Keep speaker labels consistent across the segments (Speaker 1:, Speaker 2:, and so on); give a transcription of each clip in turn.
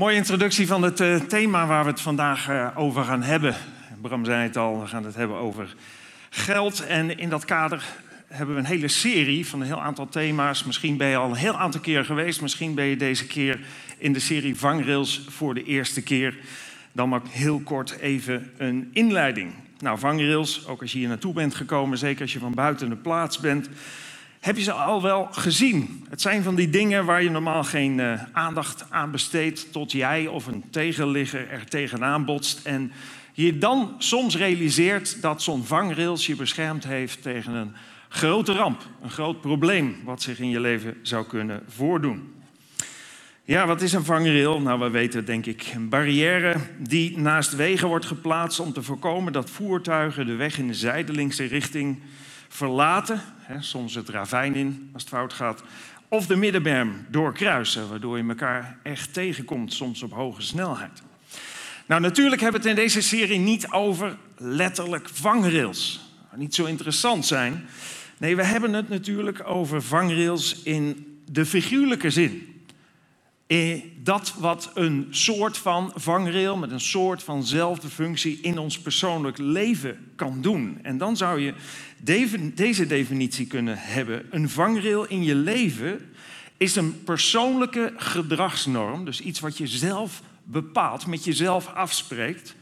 Speaker 1: Mooie introductie van het uh, thema waar we het vandaag uh, over gaan hebben. Bram zei het al, we gaan het hebben over geld. En in dat kader hebben we een hele serie van een heel aantal thema's. Misschien ben je al een heel aantal keer geweest. Misschien ben je deze keer in de serie Vangrails voor de eerste keer. Dan maar heel kort even een inleiding. Nou, vangrails, ook als je hier naartoe bent gekomen, zeker als je van buiten de plaats bent, heb je ze al wel gezien. Het zijn van die dingen waar je normaal geen uh, aandacht aan besteedt, tot jij of een tegenligger er tegenaan botst. En je dan soms realiseert dat zo'n vangrails je beschermd heeft tegen een grote ramp, een groot probleem wat zich in je leven zou kunnen voordoen. Ja, wat is een vangrail? Nou, we weten denk ik een barrière die naast wegen wordt geplaatst om te voorkomen dat voertuigen de weg in de zijdelingse richting verlaten. Soms het ravijn in als het fout gaat. Of de middenberm doorkruisen, waardoor je elkaar echt tegenkomt, soms op hoge snelheid. Nou, natuurlijk hebben we het in deze serie niet over letterlijk vangrails. Niet zo interessant zijn. Nee, we hebben het natuurlijk over vangrails in de figuurlijke zin. Eh, dat wat een soort van vangrail met een soort vanzelfde functie in ons persoonlijk leven kan doen. En dan zou je deze definitie kunnen hebben. Een vangrail in je leven is een persoonlijke gedragsnorm, dus iets wat je zelf bepaalt, met jezelf afspreekt,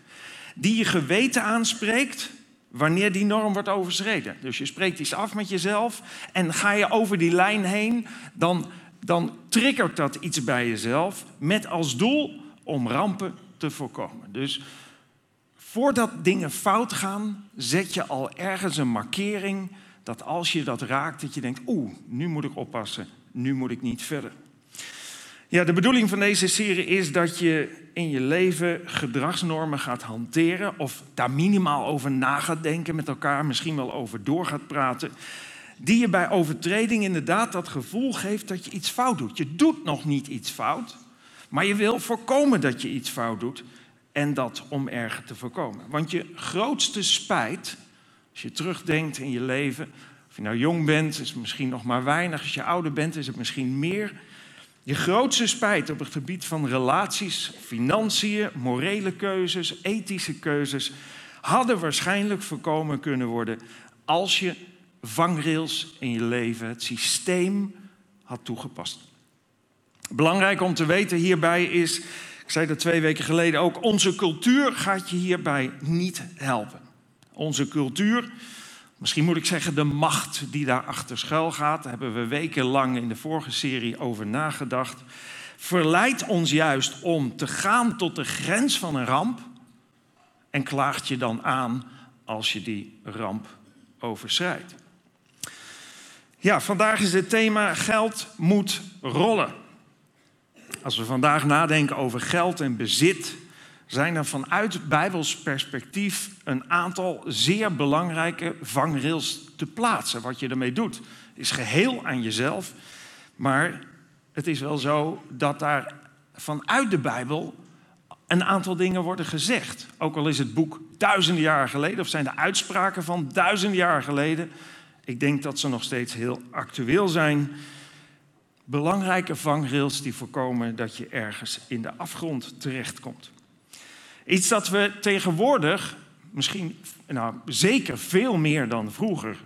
Speaker 1: die je geweten aanspreekt wanneer die norm wordt overschreden. Dus je spreekt iets af met jezelf en ga je over die lijn heen, dan dan triggert dat iets bij jezelf met als doel om rampen te voorkomen. Dus voordat dingen fout gaan, zet je al ergens een markering dat als je dat raakt, dat je denkt, oeh, nu moet ik oppassen, nu moet ik niet verder. Ja, de bedoeling van deze serie is dat je in je leven gedragsnormen gaat hanteren of daar minimaal over na gaat denken met elkaar, misschien wel over door gaat praten die je bij overtreding inderdaad dat gevoel geeft dat je iets fout doet. Je doet nog niet iets fout, maar je wil voorkomen dat je iets fout doet en dat om erger te voorkomen. Want je grootste spijt, als je terugdenkt in je leven, of je nou jong bent, is het misschien nog maar weinig. Als je ouder bent, is het misschien meer. Je grootste spijt op het gebied van relaties, financiën, morele keuzes, ethische keuzes, hadden waarschijnlijk voorkomen kunnen worden als je vangrails in je leven, het systeem had toegepast. Belangrijk om te weten hierbij is, ik zei dat twee weken geleden ook, onze cultuur gaat je hierbij niet helpen. Onze cultuur, misschien moet ik zeggen de macht die daarachter schuil gaat, daar hebben we wekenlang in de vorige serie over nagedacht, verleidt ons juist om te gaan tot de grens van een ramp en klaagt je dan aan als je die ramp overschrijdt. Ja, vandaag is het thema geld moet rollen. Als we vandaag nadenken over geld en bezit, zijn er vanuit Bijbels perspectief een aantal zeer belangrijke vangrails te plaatsen. Wat je ermee doet is geheel aan jezelf, maar het is wel zo dat daar vanuit de Bijbel een aantal dingen worden gezegd. Ook al is het boek duizenden jaren geleden, of zijn de uitspraken van duizenden jaar geleden, ik denk dat ze nog steeds heel actueel zijn. Belangrijke vangrails die voorkomen dat je ergens in de afgrond terechtkomt. Iets dat we tegenwoordig, misschien nou, zeker veel meer dan vroeger,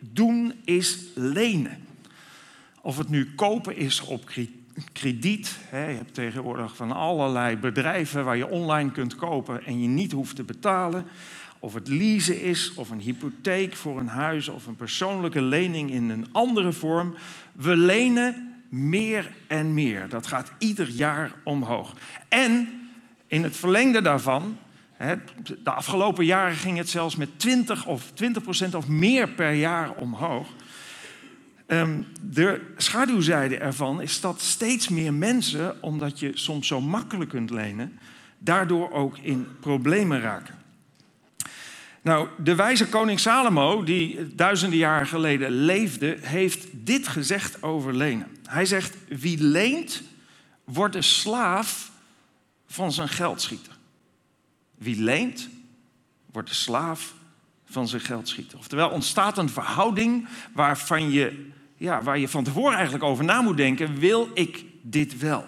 Speaker 1: doen is lenen. Of het nu kopen is op krediet. Je hebt tegenwoordig van allerlei bedrijven waar je online kunt kopen en je niet hoeft te betalen. Of het leasen is, of een hypotheek voor een huis, of een persoonlijke lening in een andere vorm. We lenen meer en meer. Dat gaat ieder jaar omhoog. En in het verlengde daarvan, de afgelopen jaren ging het zelfs met 20 of 20% of meer per jaar omhoog. Ehm, de schaduwzijde ervan is dat steeds meer mensen, omdat je soms zo makkelijk kunt lenen, daardoor ook in problemen raken. Nou, de wijze koning Salomo, die duizenden jaren geleden leefde, heeft dit gezegd over lenen. Hij zegt, wie leent, wordt de slaaf van zijn geldschieter. Wie leent, wordt de slaaf van zijn geldschieter. Oftewel, ontstaat een verhouding waarvan je, ja, waar je van tevoren eigenlijk over na moet denken, wil ik dit wel?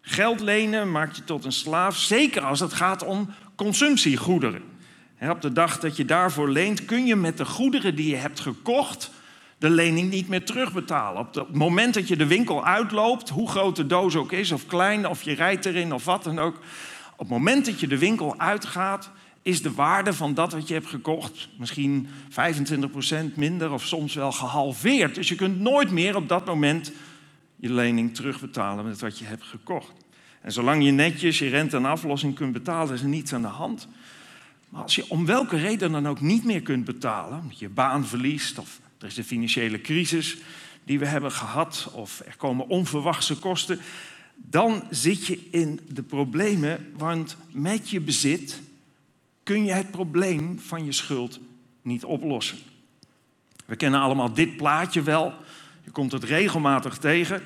Speaker 1: Geld lenen maakt je tot een slaaf, zeker als het gaat om consumptiegoederen. Op de dag dat je daarvoor leent, kun je met de goederen die je hebt gekocht de lening niet meer terugbetalen. Op het moment dat je de winkel uitloopt, hoe groot de doos ook is, of klein, of je rijdt erin of wat dan ook. Op het moment dat je de winkel uitgaat, is de waarde van dat wat je hebt gekocht misschien 25% minder of soms wel gehalveerd. Dus je kunt nooit meer op dat moment je lening terugbetalen met wat je hebt gekocht. En zolang je netjes je rente en aflossing kunt betalen, is er niets aan de hand. Maar als je om welke reden dan ook niet meer kunt betalen, omdat je baan verliest of er is een financiële crisis die we hebben gehad of er komen onverwachte kosten, dan zit je in de problemen, want met je bezit kun je het probleem van je schuld niet oplossen. We kennen allemaal dit plaatje wel. Je komt het regelmatig tegen.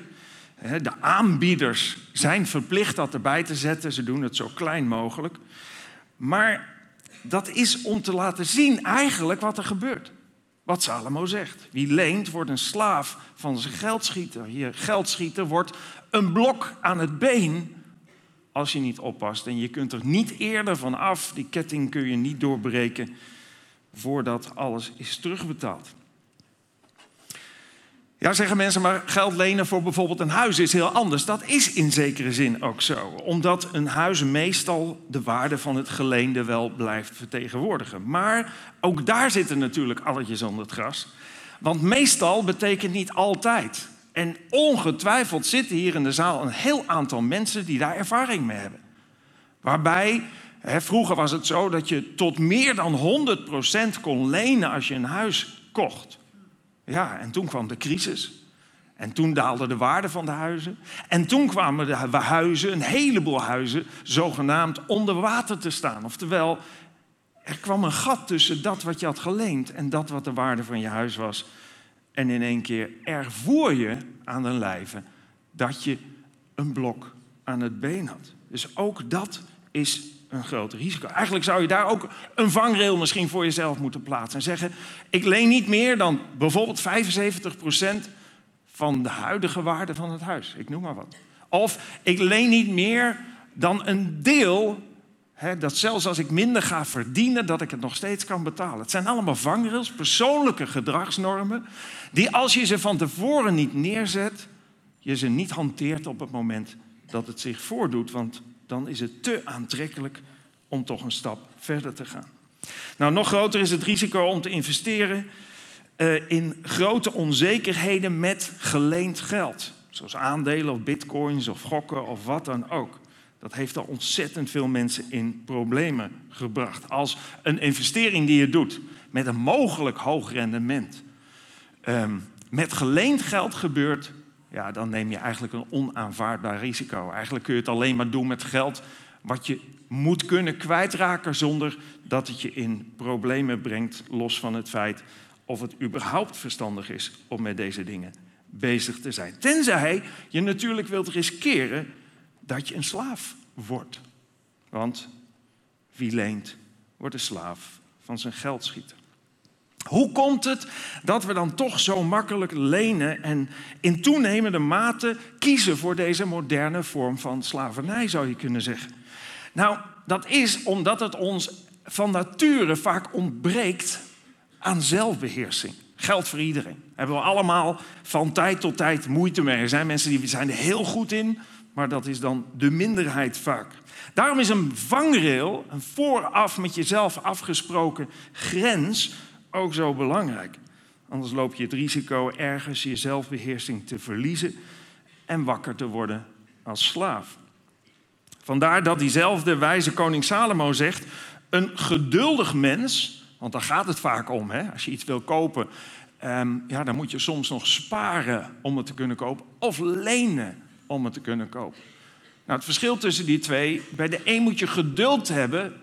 Speaker 1: De aanbieders zijn verplicht dat erbij te zetten. Ze doen het zo klein mogelijk. Maar dat is om te laten zien eigenlijk wat er gebeurt. Wat Salomo zegt. Wie leent wordt een slaaf van zijn geldschieter. Je geldschieter wordt een blok aan het been als je niet oppast. En je kunt er niet eerder van af. Die ketting kun je niet doorbreken voordat alles is terugbetaald. Ja, zeggen mensen, maar geld lenen voor bijvoorbeeld een huis is heel anders. Dat is in zekere zin ook zo. Omdat een huis meestal de waarde van het geleende wel blijft vertegenwoordigen. Maar ook daar zitten natuurlijk alletjes onder het gras. Want meestal betekent niet altijd. En ongetwijfeld zitten hier in de zaal een heel aantal mensen die daar ervaring mee hebben. Waarbij, hè, vroeger was het zo dat je tot meer dan 100% kon lenen als je een huis kocht. Ja, en toen kwam de crisis. En toen daalde de waarde van de huizen. En toen kwamen de huizen, een heleboel huizen, zogenaamd onder water te staan. Oftewel, er kwam een gat tussen dat wat je had geleend en dat wat de waarde van je huis was. En in één keer ervoer je aan de lijve dat je een blok aan het been had. Dus ook dat is een groot risico. Eigenlijk zou je daar ook een vangrail misschien voor jezelf moeten plaatsen. En zeggen, ik leen niet meer dan bijvoorbeeld 75% van de huidige waarde van het huis. Ik noem maar wat. Of ik leen niet meer dan een deel, dat zelfs als ik minder ga verdienen, dat ik het nog steeds kan betalen. Het zijn allemaal vangrails, persoonlijke gedragsnormen, die als je ze van tevoren niet neerzet, je ze niet hanteert op het moment dat het zich voordoet. Want dan is het te aantrekkelijk om toch een stap verder te gaan. Nou, nog groter is het risico om te investeren uh, in grote onzekerheden met geleend geld. Zoals aandelen of bitcoins of gokken of wat dan ook. Dat heeft al ontzettend veel mensen in problemen gebracht. Als een investering die je doet met een mogelijk hoog rendement um, met geleend geld gebeurt, ja, dan neem je eigenlijk een onaanvaardbaar risico. Eigenlijk kun je het alleen maar doen met geld wat je moet kunnen kwijtraken zonder dat het je in problemen brengt, los van het feit of het überhaupt verstandig is om met deze dingen bezig te zijn. Tenzij je natuurlijk wilt riskeren dat je een slaaf wordt. Want wie leent, wordt een slaaf van zijn geldschieter. Hoe komt het dat we dan toch zo makkelijk lenen en in toenemende mate kiezen voor deze moderne vorm van slavernij, zou je kunnen zeggen? Nou, dat is omdat het ons van nature vaak ontbreekt aan zelfbeheersing. Geldt voor iedereen. Hebben we allemaal van tijd tot tijd moeite mee. Er zijn mensen die zijn er heel goed in, maar dat is dan de minderheid vaak. Daarom is een vangrail, een vooraf met jezelf afgesproken grens, ook zo belangrijk. Anders loop je het risico ergens je zelfbeheersing te verliezen en wakker te worden als slaaf. Vandaar dat diezelfde wijze koning Salomo zegt: een geduldig mens, want daar gaat het vaak om, hè? als je iets wil kopen, ehm, ja, dan moet je soms nog sparen om het te kunnen kopen, of lenen om het te kunnen kopen. Nou, het verschil tussen die twee, bij de een moet je geduld hebben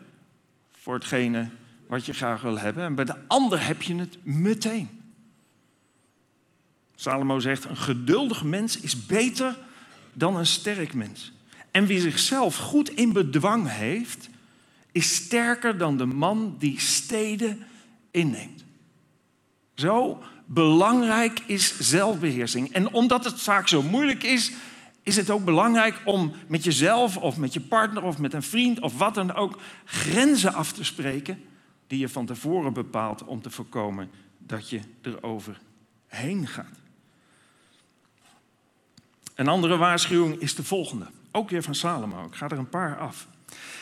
Speaker 1: voor hetgene wat je graag wil hebben. En bij de ander heb je het meteen. Salomo zegt, een geduldig mens is beter dan een sterk mens. En wie zichzelf goed in bedwang heeft, is sterker dan de man die steden inneemt. Zo belangrijk is zelfbeheersing. En omdat het vaak zo moeilijk is, is het ook belangrijk om met jezelf of met je partner of met een vriend of wat dan ook grenzen af te spreken die je van tevoren bepaalt om te voorkomen dat je erover heen gaat. Een andere waarschuwing is de volgende, ook weer van Salomo. Ik ga er een paar af.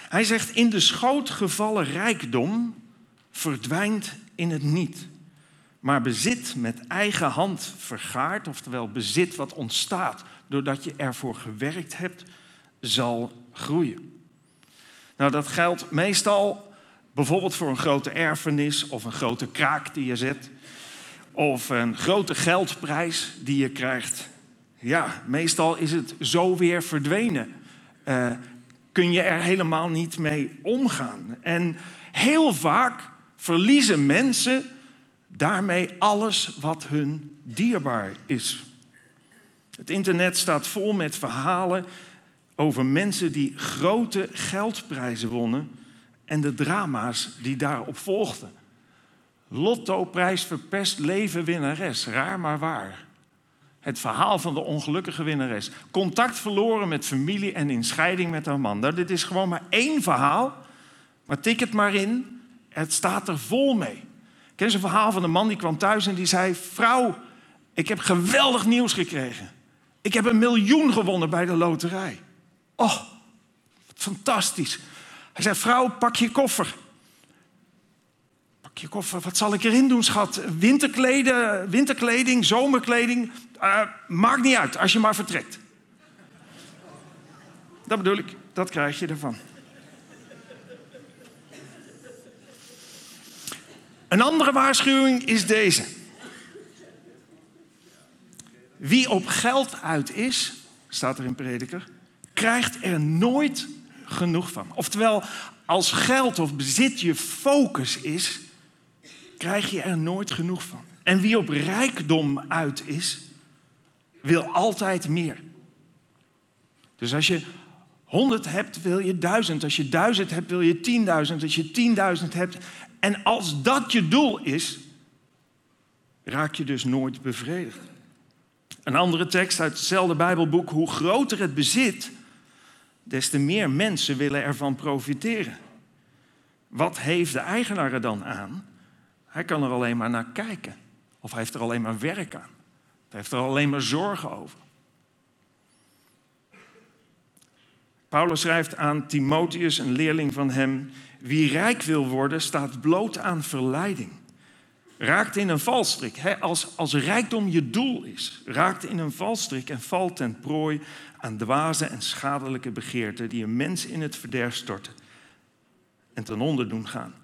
Speaker 1: Hij zegt: In de schoot gevallen rijkdom verdwijnt in het niet. Maar bezit met eigen hand vergaard, oftewel bezit wat ontstaat doordat je ervoor gewerkt hebt, zal groeien. Nou, dat geldt meestal bijvoorbeeld voor een grote erfenis of een grote kraak die je zet. Of een grote geldprijs die je krijgt. Ja, meestal is het zo weer verdwenen. Uh, kun je er helemaal niet mee omgaan. En heel vaak verliezen mensen daarmee alles wat hun dierbaar is. Het internet staat vol met verhalen over mensen die grote geldprijzen wonnen en de drama's die daarop volgden. Lotto-prijs verpest leven winnares, raar maar waar. Het verhaal van de ongelukkige winnares. Contact verloren met familie en in scheiding met haar man. Nou, dit is gewoon maar één verhaal, maar tik het maar in. Het staat er vol mee. Ken je een verhaal van een man die kwam thuis en die zei: Vrouw, ik heb geweldig nieuws gekregen. Ik heb een miljoen gewonnen bij de loterij. Oh, fantastisch. Hij zei: Vrouw, pak je koffer. Pak je koffer, wat zal ik erin doen, schat? Winterkleden, winterkleding, zomerkleding. Uh, maakt niet uit, als je maar vertrekt. Dat bedoel ik, dat krijg je ervan. Een andere waarschuwing is deze. Wie op geld uit is, staat er in Prediker, krijgt er nooit genoeg van. Oftewel, als geld of bezit je focus is, krijg je er nooit genoeg van. En wie op rijkdom uit is, wil altijd meer. Dus als je 100 hebt, wil je 1000. Als je 1000 hebt, wil je 10.000. Als je 10.000 hebt. En als dat je doel is, raak je dus nooit bevredigd. Een andere tekst uit hetzelfde Bijbelboek. Hoe groter het bezit, des te meer mensen willen ervan profiteren. Wat heeft de eigenaar er dan aan? Hij kan er alleen maar naar kijken. Of hij heeft er alleen maar werk aan. Hij heeft er alleen maar zorgen over. Paulus schrijft aan Timotheus, een leerling van hem: Wie rijk wil worden, staat bloot aan verleiding. Raakt in een valstrik. als, als rijkdom je doel is, raakt in een valstrik en valt ten prooi aan dwaze en schadelijke begeerten die een mens in het verderf storten en ten onder doen gaan.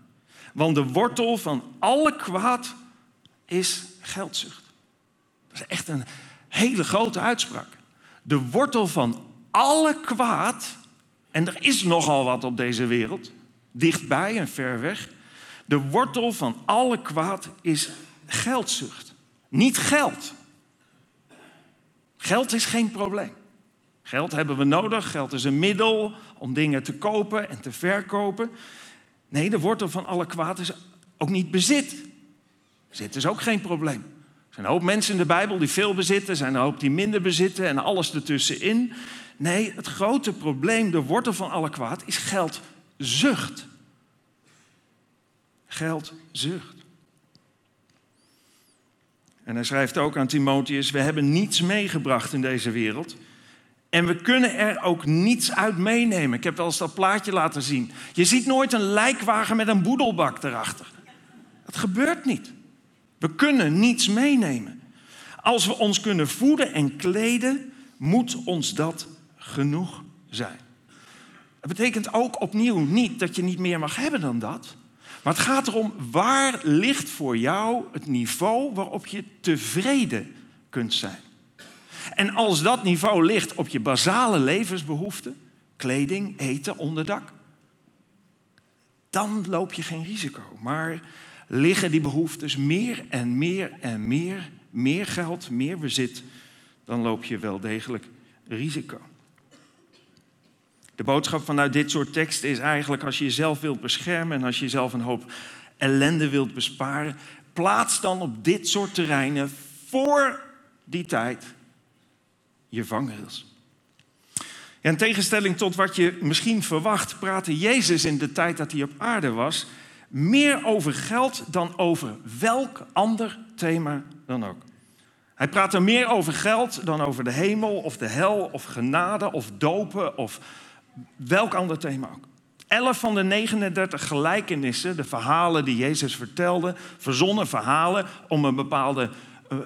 Speaker 1: Want de wortel van alle kwaad is geldzucht. Dat is echt een hele grote uitspraak. De wortel van alle kwaad, en er is nogal wat op deze wereld, dichtbij en ver weg. De wortel van alle kwaad is geldzucht. Niet geld. Geld is geen probleem. Geld hebben we nodig. Geld is een middel om dingen te kopen en te verkopen. Nee, de wortel van alle kwaad is ook niet bezit. Bezit is ook geen probleem. Er zijn een hoop mensen in de Bijbel die veel bezitten, er zijn een hoop die minder bezitten en alles ertussenin. Nee, het grote probleem, de wortel van alle kwaad, is geldzucht. Geldzucht. En hij schrijft ook aan Timotheus: We hebben niets meegebracht in deze wereld. En we kunnen er ook niets uit meenemen. Ik heb wel eens dat plaatje laten zien. Je ziet nooit een lijkwagen met een boedelbak erachter. Dat gebeurt niet. We kunnen niets meenemen. Als we ons kunnen voeden en kleden, moet ons dat genoeg zijn. Dat betekent ook opnieuw niet dat je niet meer mag hebben dan dat. Maar het gaat erom waar ligt voor jou het niveau waarop je tevreden kunt zijn. En als dat niveau ligt op je basale levensbehoeften, kleding, eten, onderdak, dan loop je geen risico. Maar liggen die behoeftes meer en meer en meer, meer geld, meer bezit, dan loop je wel degelijk risico. De boodschap vanuit dit soort teksten is eigenlijk als je jezelf wilt beschermen en als je jezelf een hoop ellende wilt besparen, plaats dan op dit soort terreinen voor die tijd je vangrails. In tegenstelling tot wat je misschien verwacht, praatte Jezus in de tijd dat hij op aarde was meer over geld dan over welk ander thema dan ook. Hij praatte meer over geld dan over de hemel of de hel of genade of dopen of welk ander thema ook. Elf van de 39 gelijkenissen, de verhalen die Jezus vertelde, verzonnen verhalen om een bepaalde, uh,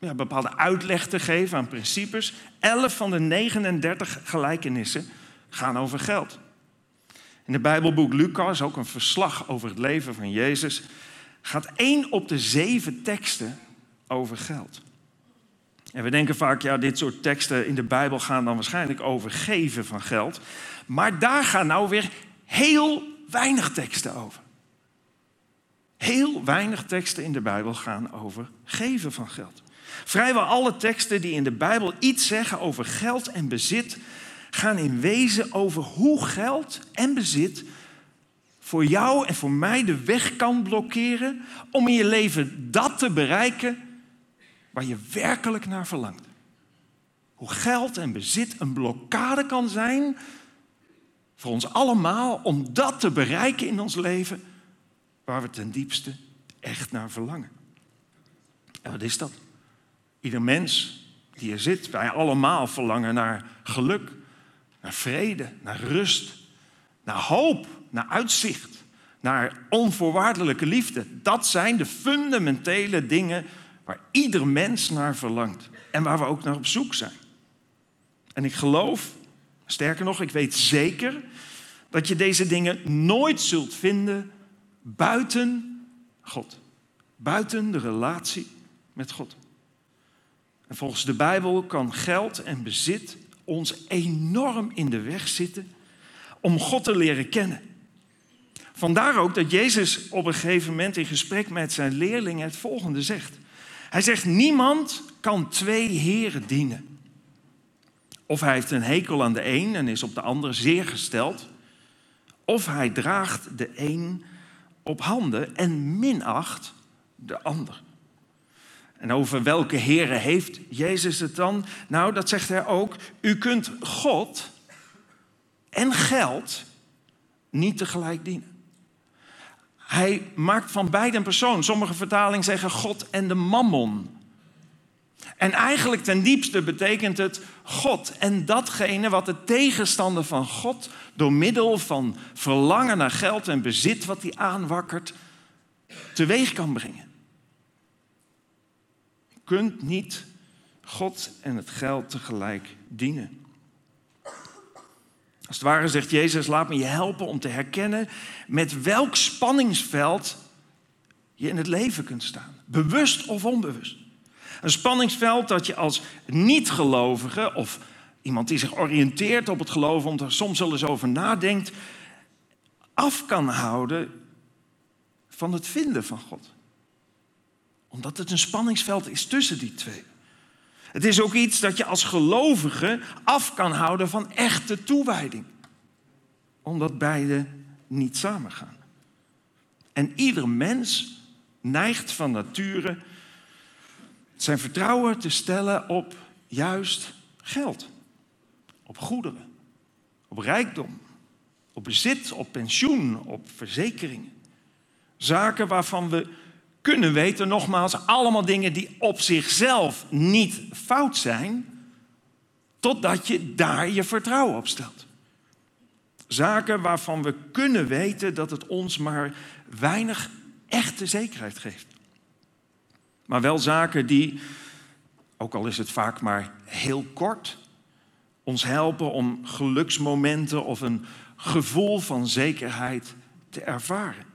Speaker 1: ja, bepaalde uitleg te geven aan principes. Elf van de 39 gelijkenissen gaan over geld. In het Bijbelboek Lucas, ook een verslag over het leven van Jezus, gaat één op de zeven teksten over geld. En we denken vaak, ja, dit soort teksten in de Bijbel gaan dan waarschijnlijk over geven van geld. Maar daar gaan nou weer heel weinig teksten over. Heel weinig teksten in de Bijbel gaan over geven van geld. Vrijwel alle teksten die in de Bijbel iets zeggen over geld en bezit, gaan in wezen over hoe geld en bezit voor jou en voor mij de weg kan blokkeren om in je leven dat te bereiken waar je werkelijk naar verlangt. Hoe geld en bezit een blokkade kan zijn voor ons allemaal om dat te bereiken in ons leven waar we ten diepste echt naar verlangen. En wat is dat? Ieder mens die er zit, wij allemaal verlangen naar geluk, naar vrede, naar rust, naar hoop, naar uitzicht, naar onvoorwaardelijke liefde. Dat zijn de fundamentele dingen waar ieder mens naar verlangt en waar we ook naar op zoek zijn. En ik geloof, sterker nog, ik weet zeker dat je deze dingen nooit zult vinden buiten God. Buiten de relatie met God. En volgens de Bijbel kan geld en bezit ons enorm in de weg zitten om God te leren kennen. Vandaar ook dat Jezus op een gegeven moment in gesprek met zijn leerlingen het volgende zegt. Hij zegt, niemand kan twee heren dienen. Of hij heeft een hekel aan de een en is op de ander zeer gesteld. Of hij draagt de een op handen en minacht de ander. En over welke heren heeft Jezus het dan? Nou, dat zegt hij ook. U kunt God en geld niet tegelijk dienen. Hij maakt van beide een persoon. Sommige vertalingen zeggen God en de mammon. En eigenlijk ten diepste betekent het God en datgene wat de tegenstander van God door middel van verlangen naar geld en bezit wat hij aanwakkert, teweeg kan brengen. Je kunt niet God en het geld tegelijk dienen. Als het ware zegt Jezus, laat me je helpen om te herkennen met welk spanningsveld je in het leven kunt staan. Bewust of onbewust. Een spanningsveld dat je als niet-gelovige of iemand die zich oriënteert op het geloof, om er soms wel eens over nadenkt, af kan houden van het vinden van God. Omdat het een spanningsveld is tussen die twee. Het is ook iets dat je als gelovige af kan houden van echte toewijding. Omdat beide niet samengaan. En ieder mens neigt van nature zijn vertrouwen te stellen op juist geld. Op goederen. Op rijkdom. Op bezit, op pensioen, op verzekeringen. Zaken waarvan we kunnen weten, nogmaals, allemaal dingen die op zichzelf niet fout zijn, totdat je daar je vertrouwen op stelt. Zaken waarvan we kunnen weten dat het ons maar weinig echte zekerheid geeft. Maar wel zaken die, ook al is het vaak maar heel kort, ons helpen om geluksmomenten of een gevoel van zekerheid te ervaren.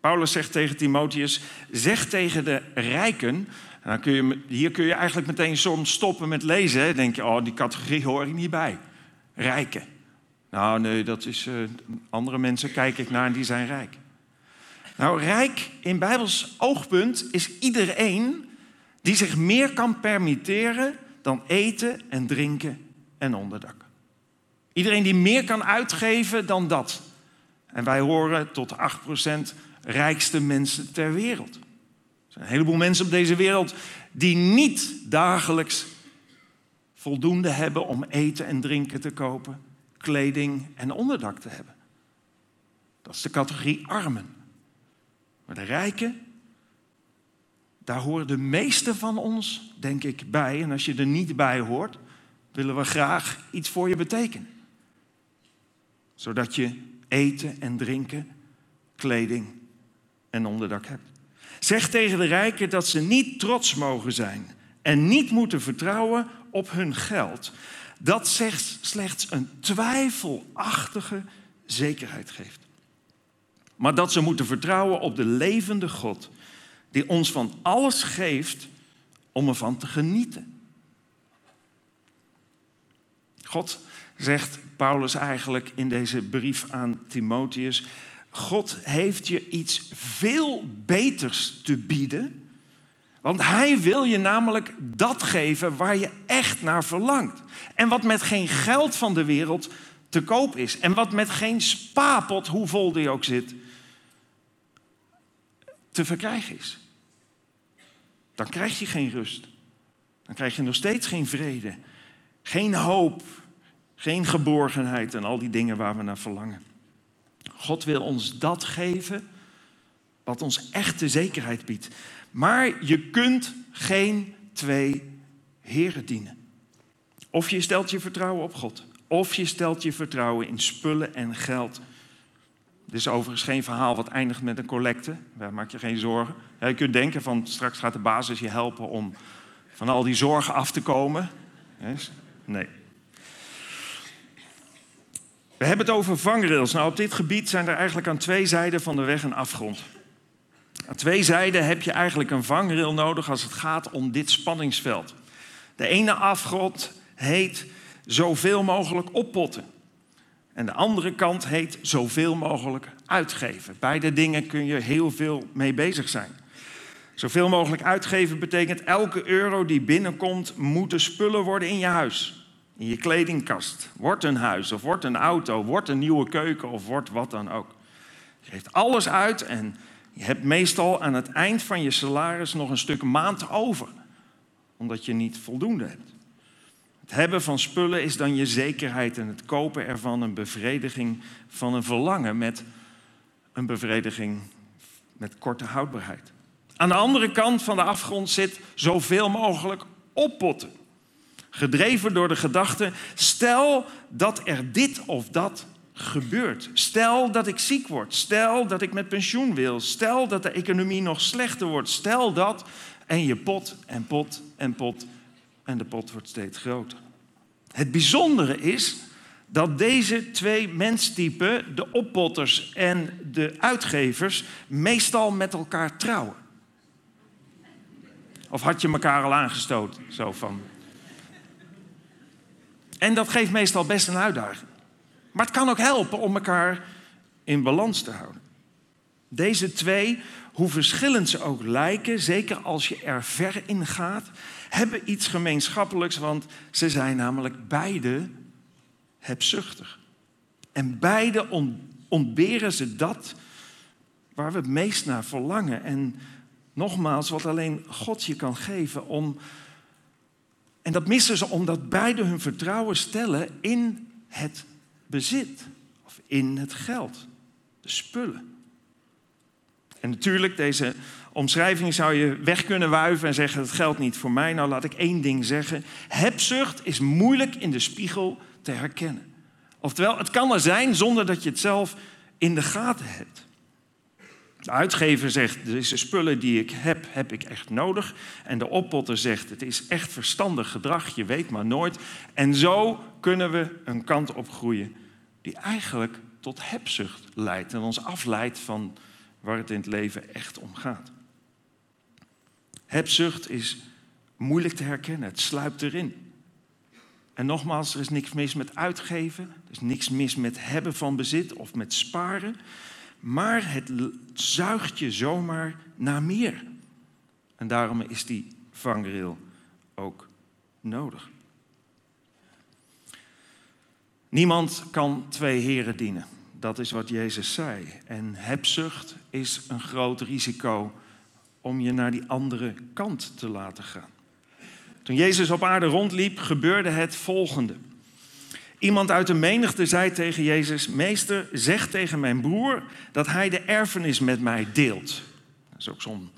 Speaker 1: Paulus zegt tegen Timotheus: zeg tegen de rijken. Dan kun je, hier kun je eigenlijk meteen soms stoppen met lezen. Denk je, oh, die categorie hoor ik niet bij. Rijken. Nou, nee, dat is. Uh, andere mensen kijk ik naar en die zijn rijk. Nou, rijk in Bijbels oogpunt is iedereen die zich meer kan permitteren dan eten en drinken en onderdak. Iedereen die meer kan uitgeven dan dat. En wij horen tot de 8% rijkste mensen ter wereld. Er zijn een heleboel mensen op deze wereld die niet dagelijks voldoende hebben om eten en drinken te kopen, kleding en onderdak te hebben. Dat is de categorie armen. Maar de rijken, daar horen de meeste van ons, denk ik, bij. En als je er niet bij hoort, willen we graag iets voor je betekenen. Zodat je eten en drinken, kleding en onderdak hebt. Zeg tegen de rijken dat ze niet trots mogen zijn en niet moeten vertrouwen op hun geld. Dat slechts een twijfelachtige zekerheid geeft. Maar dat ze moeten vertrouwen op de levende God, die ons van alles geeft om ervan te genieten. God zegt Paulus eigenlijk in deze brief aan Timotheus, God heeft je iets veel beters te bieden. Want hij wil je namelijk dat geven waar je echt naar verlangt. En wat met geen geld van de wereld te koop is. En wat met geen spaarpot, hoe vol die ook zit, te verkrijgen is. Dan krijg je geen rust. Dan krijg je nog steeds geen vrede. Geen hoop. Geen geborgenheid en al die dingen waar we naar verlangen. God wil ons dat geven wat ons echte zekerheid biedt. Maar je kunt geen twee heren dienen. Of je stelt je vertrouwen op God, of je stelt je vertrouwen in spullen en geld. Dit is overigens geen verhaal wat eindigt met een collecte. Daar maak je geen zorgen. je kunt denken van straks gaat de basis je helpen om van al die zorgen af te komen. Nee. We hebben het over vangrails. Nou, op dit gebied zijn er eigenlijk aan twee zijden van de weg een afgrond. Aan twee zijden heb je eigenlijk een vangrail nodig als het gaat om dit spanningsveld. De ene afgrond heet zoveel mogelijk oppotten. En de andere kant heet zoveel mogelijk uitgeven. Beide dingen kun je heel veel mee bezig zijn. Zoveel mogelijk uitgeven betekent elke euro die binnenkomt, moeten spullen worden in je huis in je kledingkast. Wordt een huis of wordt een auto, wordt een nieuwe keuken of wordt wat dan ook. Je geeft alles uit en je hebt meestal aan het eind van je salaris nog een stuk maand over. Omdat je niet voldoende hebt. Het hebben van spullen is dan je zekerheid en het kopen ervan een bevrediging van een verlangen met een bevrediging met korte houdbaarheid. Aan de andere kant van de afgrond zit zoveel mogelijk oppotten. Gedreven door de gedachte, stel dat er dit of dat gebeurt. Stel dat ik ziek word. Stel dat ik met pensioen wil. Stel dat de economie nog slechter wordt. Stel dat. En je pot en pot en pot. En de pot wordt steeds groter. Het bijzondere is dat deze twee menstypen, de oppotters en de uitgevers, meestal met elkaar trouwen. Of had je elkaar al aangestoten? Zo van, en dat geeft meestal best een uitdaging. Maar het kan ook helpen om elkaar in balans te houden. Deze twee, hoe verschillend ze ook lijken, zeker als je er ver in gaat, hebben iets gemeenschappelijks, want ze zijn namelijk beide hebzuchtig. En beide ontberen ze dat waar we het meest naar verlangen. En nogmaals, wat alleen God je kan geven om en dat missen ze omdat beide hun vertrouwen stellen in het bezit of in het geld, de spullen. En natuurlijk, deze omschrijving zou je weg kunnen wuiven en zeggen: het geldt niet voor mij. Nou, laat ik één ding zeggen: hebzucht is moeilijk in de spiegel te herkennen. Oftewel, het kan er zijn zonder dat je het zelf in de gaten hebt. De uitgever zegt, deze spullen die ik heb, heb ik echt nodig. En de oppotter zegt, het is echt verstandig gedrag, je weet maar nooit. En zo kunnen we een kant op groeien die eigenlijk tot hebzucht leidt. En ons afleidt van waar het in het leven echt om gaat. Hebzucht is moeilijk te herkennen, het sluipt erin. En nogmaals, er is niks mis met uitgeven, er is niks mis met hebben van bezit of met sparen maar het zuigt je zomaar naar meer. En daarom is die vangrail ook nodig. Niemand kan twee heren dienen. Dat is wat Jezus zei. En hebzucht is een groot risico om je naar die andere kant te laten gaan. Toen Jezus op aarde rondliep, gebeurde het volgende. Iemand uit de menigte zei tegen Jezus: Meester, zeg tegen mijn broer dat hij de erfenis met mij deelt. Dat is ook zo'n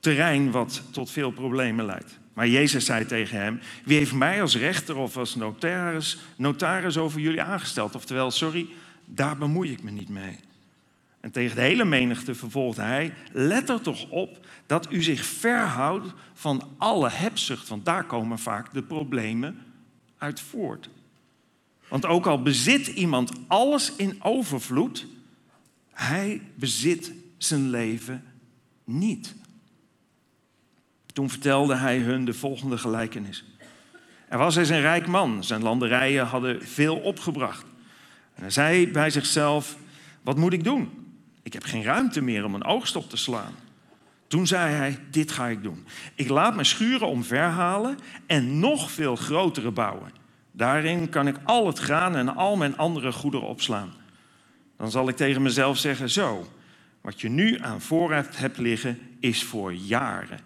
Speaker 1: terrein wat tot veel problemen leidt. Maar Jezus zei tegen hem: Wie heeft mij als rechter of als notaris, notaris over jullie aangesteld? Oftewel, sorry, daar bemoei ik me niet mee. En tegen de hele menigte vervolgde hij: Let er toch op dat u zich verhoudt van alle hebzucht, want daar komen vaak de problemen uit voort. Want ook al bezit iemand alles in overvloed, hij bezit zijn leven niet. Toen vertelde hij hun de volgende gelijkenis. Er was eens een rijk man, zijn landerijen hadden veel opgebracht. En hij zei bij zichzelf: Wat moet ik doen? Ik heb geen ruimte meer om een oogst op te slaan. Toen zei hij: Dit ga ik doen. Ik laat mijn schuren omverhalen en nog veel grotere bouwen. Daarin kan ik al het graan en al mijn andere goederen opslaan. Dan zal ik tegen mezelf zeggen: Zo, wat je nu aan voorraad hebt liggen, is voor jaren.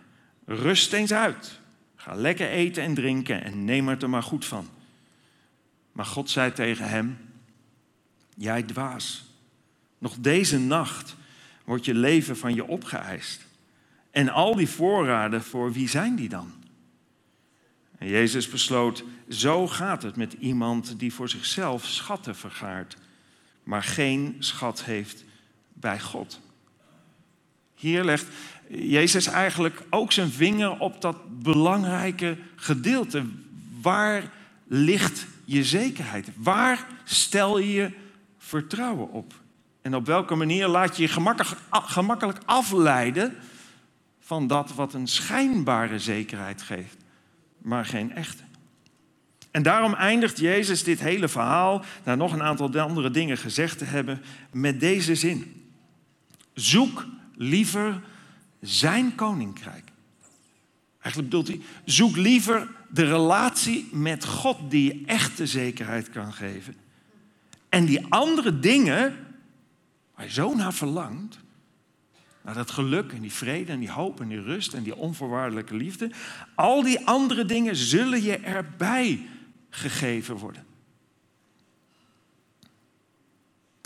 Speaker 1: Rust eens uit. Ga lekker eten en drinken en neem er er maar goed van. Maar God zei tegen hem: Jij dwaas. Nog deze nacht wordt je leven van je opgeëist. En al die voorraden, voor wie zijn die dan? En Jezus besloot, zo gaat het met iemand die voor zichzelf schatten vergaart, maar geen schat heeft bij God. Hier legt Jezus eigenlijk ook zijn vinger op dat belangrijke gedeelte. Waar ligt je zekerheid? Waar stel je je vertrouwen op? En op welke manier laat je je gemakkelijk, gemakkelijk afleiden van dat wat een schijnbare zekerheid geeft, maar geen echte? En daarom eindigt Jezus dit hele verhaal, na nog een aantal andere dingen gezegd te hebben, met deze zin. Zoek liever zijn koninkrijk. Eigenlijk bedoelt hij, zoek liever de relatie met God die je echte zekerheid kan geven. En die andere dingen, waar je zo naar verlangt, naar dat geluk en die vrede en die hoop en die rust en die onvoorwaardelijke liefde, al die andere dingen zullen je erbij gegeven worden.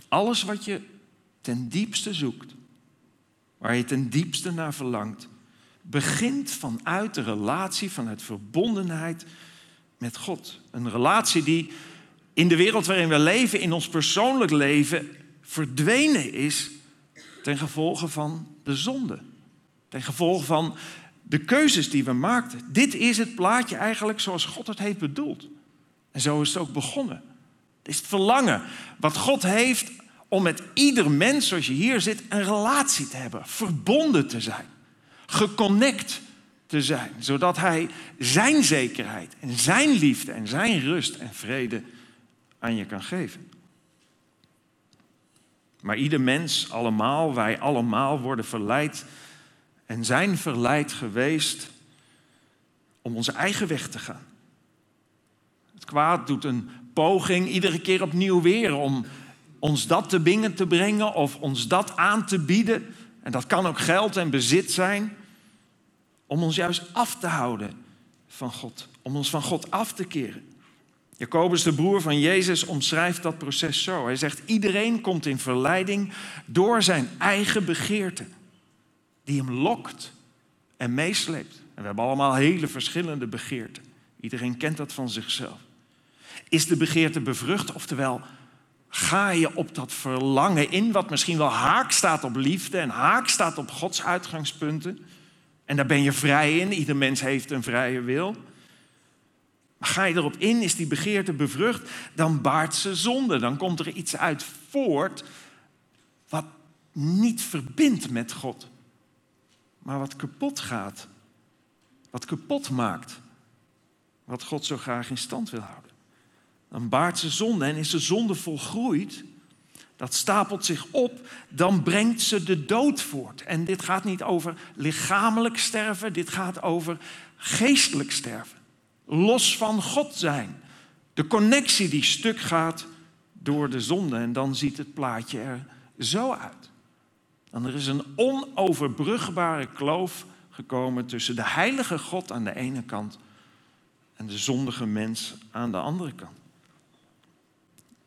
Speaker 1: Alles wat je ten diepste zoekt, waar je ten diepste naar verlangt, begint vanuit de relatie, vanuit verbondenheid met God. Een relatie die in de wereld waarin we leven, in ons persoonlijk leven, verdwenen is ten gevolge van de zonde. Ten gevolge van de keuzes die we maakten. Dit is het plaatje eigenlijk zoals God het heeft bedoeld. En zo is het ook begonnen. Het is het verlangen wat God heeft om met ieder mens zoals je hier zit een relatie te hebben, verbonden te zijn, geconnect te zijn, zodat hij zijn zekerheid en zijn liefde en zijn rust en vrede aan je kan geven. Maar ieder mens, allemaal, wij allemaal worden verleid en zijn verleid geweest om onze eigen weg te gaan. Het kwaad doet een poging iedere keer opnieuw weer om ons dat te bingen te brengen of ons dat aan te bieden. En dat kan ook geld en bezit zijn. Om ons juist af te houden van God. Om ons van God af te keren. Jacobus, de broer van Jezus, omschrijft dat proces zo. Hij zegt, iedereen komt in verleiding door zijn eigen begeerte. Die hem lokt en meesleept. En we hebben allemaal hele verschillende begeerten. Iedereen kent dat van zichzelf. Is de begeerte bevrucht, oftewel Ga je op dat verlangen in, wat misschien wel haak staat op liefde en haak staat op Gods uitgangspunten? En daar ben je vrij in, ieder mens heeft een vrije wil. Ga je erop in, is die begeerte bevrucht, dan baart ze zonde. Dan komt er iets uit voort wat niet verbindt met God, maar wat kapot gaat, wat kapot maakt, wat God zo graag in stand wil houden dan baart ze zonde. En is de zonde volgroeid, dat stapelt zich op, dan brengt ze de dood voort. En dit gaat niet over lichamelijk sterven, dit gaat over geestelijk sterven. Los van God zijn. De connectie die stuk gaat door de zonde. En dan ziet het plaatje er zo uit. Er is een onoverbrugbare kloof gekomen tussen de heilige God aan de ene kant en de zondige mens aan de andere kant.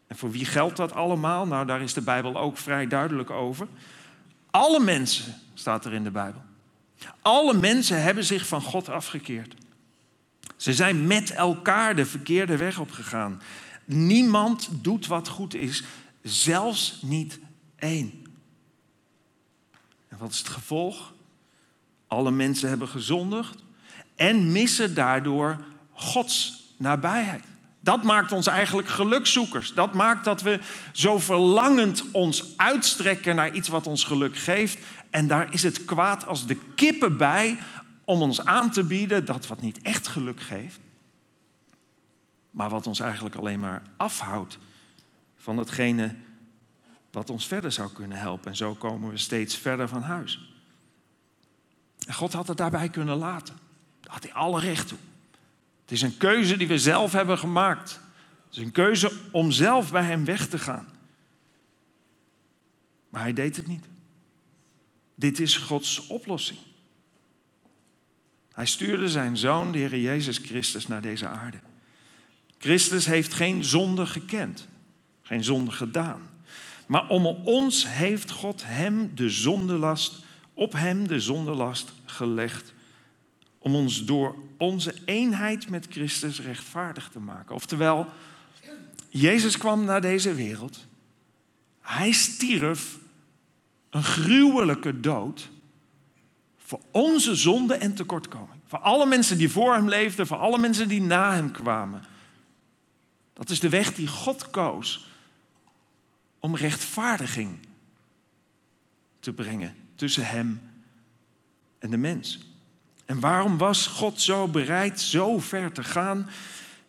Speaker 1: En voor wie geldt dat allemaal? Nou, daar is de Bijbel ook vrij duidelijk over. Alle mensen, staat er in de Bijbel. Alle mensen hebben zich van God afgekeerd. Ze zijn met elkaar de verkeerde weg opgegaan. Niemand doet wat goed is, zelfs niet één. En wat is het gevolg? Alle mensen hebben gezondigd en missen daardoor Gods nabijheid. Dat maakt ons eigenlijk gelukzoekers. Dat maakt dat we zo verlangend ons uitstrekken naar iets wat ons geluk geeft. En daar is het kwaad als de kippen bij om ons aan te bieden dat wat niet echt geluk geeft, maar wat ons eigenlijk alleen maar afhoudt van hetgene wat ons verder zou kunnen helpen. En zo komen we steeds verder van huis. En God had het daarbij kunnen laten. Daar had hij alle recht toe. Het is een keuze die we zelf hebben gemaakt. Het is een keuze om zelf bij Hem weg te gaan. Maar Hij deed het niet. Dit is Gods oplossing. Hij stuurde zijn zoon, de Heer Jezus Christus, naar deze aarde. Christus heeft geen zonde gekend, geen zonde gedaan. Maar om ons heeft God hem de zondelast, op hem de zondelast gelegd. Om ons door onze eenheid met Christus rechtvaardig te maken. Oftewel, Jezus kwam naar deze wereld. Hij stierf een gruwelijke dood voor onze zonde en tekortkoming. Voor alle mensen die voor hem leefden, voor alle mensen die na hem kwamen. Dat is de weg die God koos om rechtvaardiging te brengen tussen hem en de mens. En waarom was God zo bereid zo ver te gaan?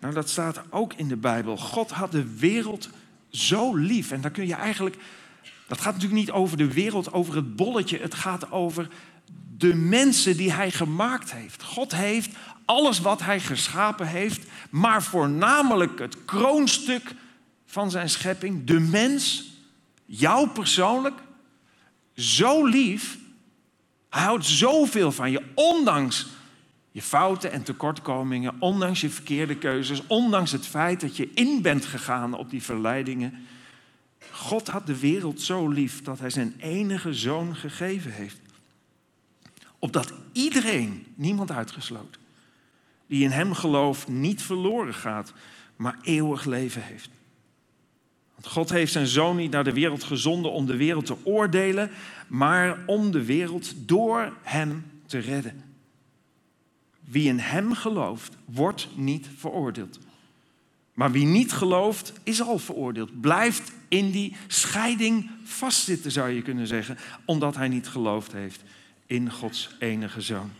Speaker 1: Nou, dat staat ook in de Bijbel. God had de wereld zo lief. En dan kun je eigenlijk. Dat gaat natuurlijk niet over de wereld, over het bolletje. Het gaat over de mensen die hij gemaakt heeft. God heeft alles wat hij geschapen heeft, maar voornamelijk het kroonstuk van zijn schepping, de mens, jou persoonlijk, zo lief. Hij houdt zoveel van je, ondanks je fouten en tekortkomingen, ondanks je verkeerde keuzes, ondanks het feit dat je in bent gegaan op die verleidingen. God had de wereld zo lief dat hij zijn enige zoon gegeven heeft. Opdat iedereen, niemand uitgesloten, die in hem gelooft, niet verloren gaat, maar eeuwig leven heeft. Want God heeft zijn zoon niet naar de wereld gezonden om de wereld te oordelen, maar om de wereld door hem te redden. Wie in hem gelooft, wordt niet veroordeeld. Maar wie niet gelooft, is al veroordeeld. Blijft in die scheiding vastzitten, zou je kunnen zeggen, omdat hij niet geloofd heeft in Gods enige zoon.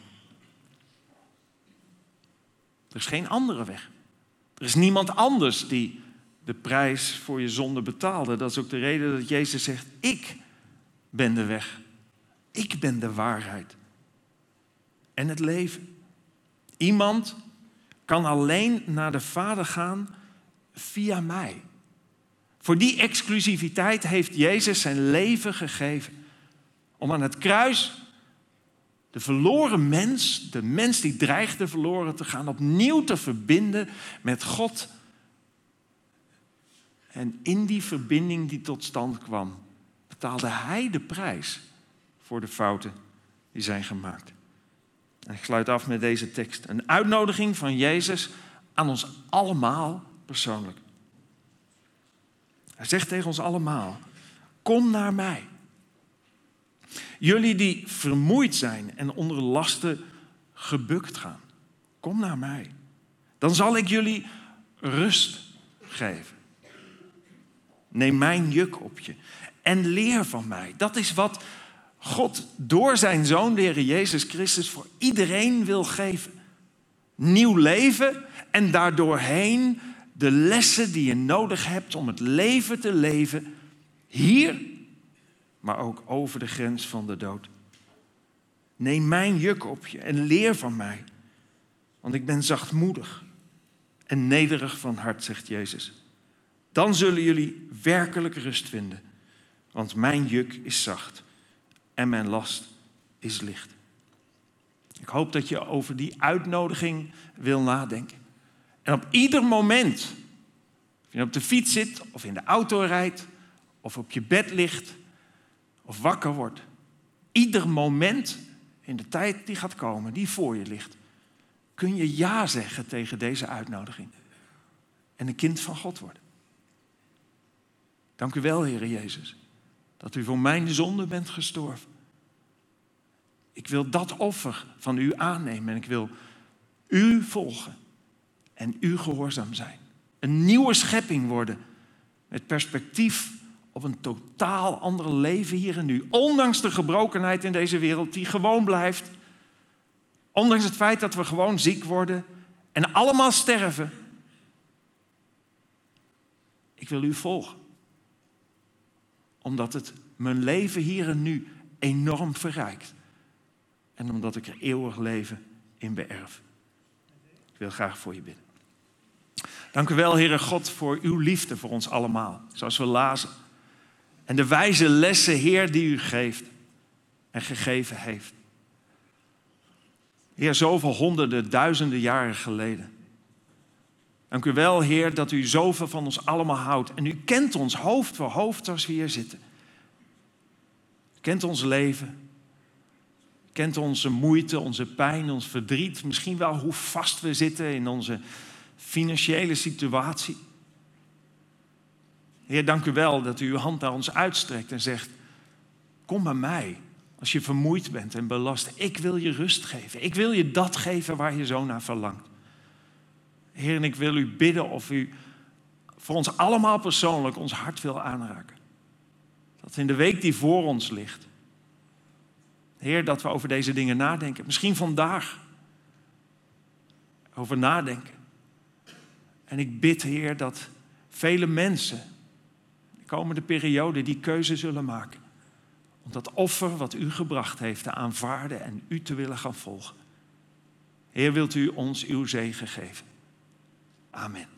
Speaker 1: Er is geen andere weg. Er is niemand anders die de prijs voor je zonde betaalde. Dat is ook de reden dat Jezus zegt: Ik ben de weg. Ik ben de waarheid. En het leven. Iemand kan alleen naar de Vader gaan via mij. Voor die exclusiviteit heeft Jezus zijn leven gegeven. Om aan het kruis de verloren mens, de mens die dreigde verloren te gaan, opnieuw te verbinden met God. En in die verbinding die tot stand kwam, betaalde hij de prijs voor de fouten die zijn gemaakt. En ik sluit af met deze tekst. Een uitnodiging van Jezus aan ons allemaal persoonlijk. Hij zegt tegen ons allemaal: Kom naar mij. Jullie die vermoeid zijn en onder lasten gebukt gaan, kom naar mij. Dan zal ik jullie rust geven. Neem mijn juk op je en leer van mij. Dat is wat God door zijn zoon, de Heer Jezus Christus, voor iedereen wil geven. Nieuw leven en daardoorheen de lessen die je nodig hebt om het leven te leven hier maar ook over de grens van de dood. Neem mijn juk op je en leer van mij, want ik ben zachtmoedig en nederig van hart, zegt Jezus. Dan zullen jullie werkelijk rust vinden, want mijn juk is zacht en mijn last is licht. Ik hoop dat je over die uitnodiging wil nadenken. En op ieder moment, of je op de fiets zit, of in de auto rijdt, of op je bed ligt, of wakker wordt, ieder moment in de tijd die gaat komen, die voor je ligt, kun je ja zeggen tegen deze uitnodiging. En een kind van God worden. Dank u wel, Heer Jezus, dat u voor mijn zonde bent gestorven. Ik wil dat offer van u aannemen en ik wil u volgen en u gehoorzaam zijn. Een nieuwe schepping worden met perspectief op een totaal ander leven hier en nu. Ondanks de gebrokenheid in deze wereld die gewoon blijft. Ondanks het feit dat we gewoon ziek worden en allemaal sterven. Ik wil u volgen. Omdat het mijn leven hier en nu enorm verrijkt. En omdat ik er eeuwig leven in beërf. Ik wil graag voor je bidden. Dank u wel, Heere God, voor uw liefde voor ons allemaal. Zoals we lazen. En de wijze lessen, Heer, die u geeft en gegeven heeft. Heer, zoveel honderden, duizenden jaren geleden. Dank u wel, Heer, dat u zoveel van ons allemaal houdt. En u kent ons hoofd voor hoofd als we hier zitten. U kent ons leven. U kent onze moeite, onze pijn, ons verdriet. Misschien wel hoe vast we zitten in onze financiële situatie. Heer, dank u wel dat u uw hand naar ons uitstrekt en zegt: Kom bij mij als je vermoeid bent en belast. Ik wil je rust geven. Ik wil je dat geven waar je zo naar verlangt. Heer, en ik wil u bidden of u voor ons allemaal persoonlijk ons hart wil aanraken. Dat in de week die voor ons ligt, Heer, dat we over deze dingen nadenken. Misschien vandaag over nadenken. En ik bid, Heer, dat vele mensen komende periode die keuze zullen maken. Om dat offer wat u gebracht heeft te aanvaarden en u te willen gaan volgen. Heer, wilt u ons uw zegen geven? Amen.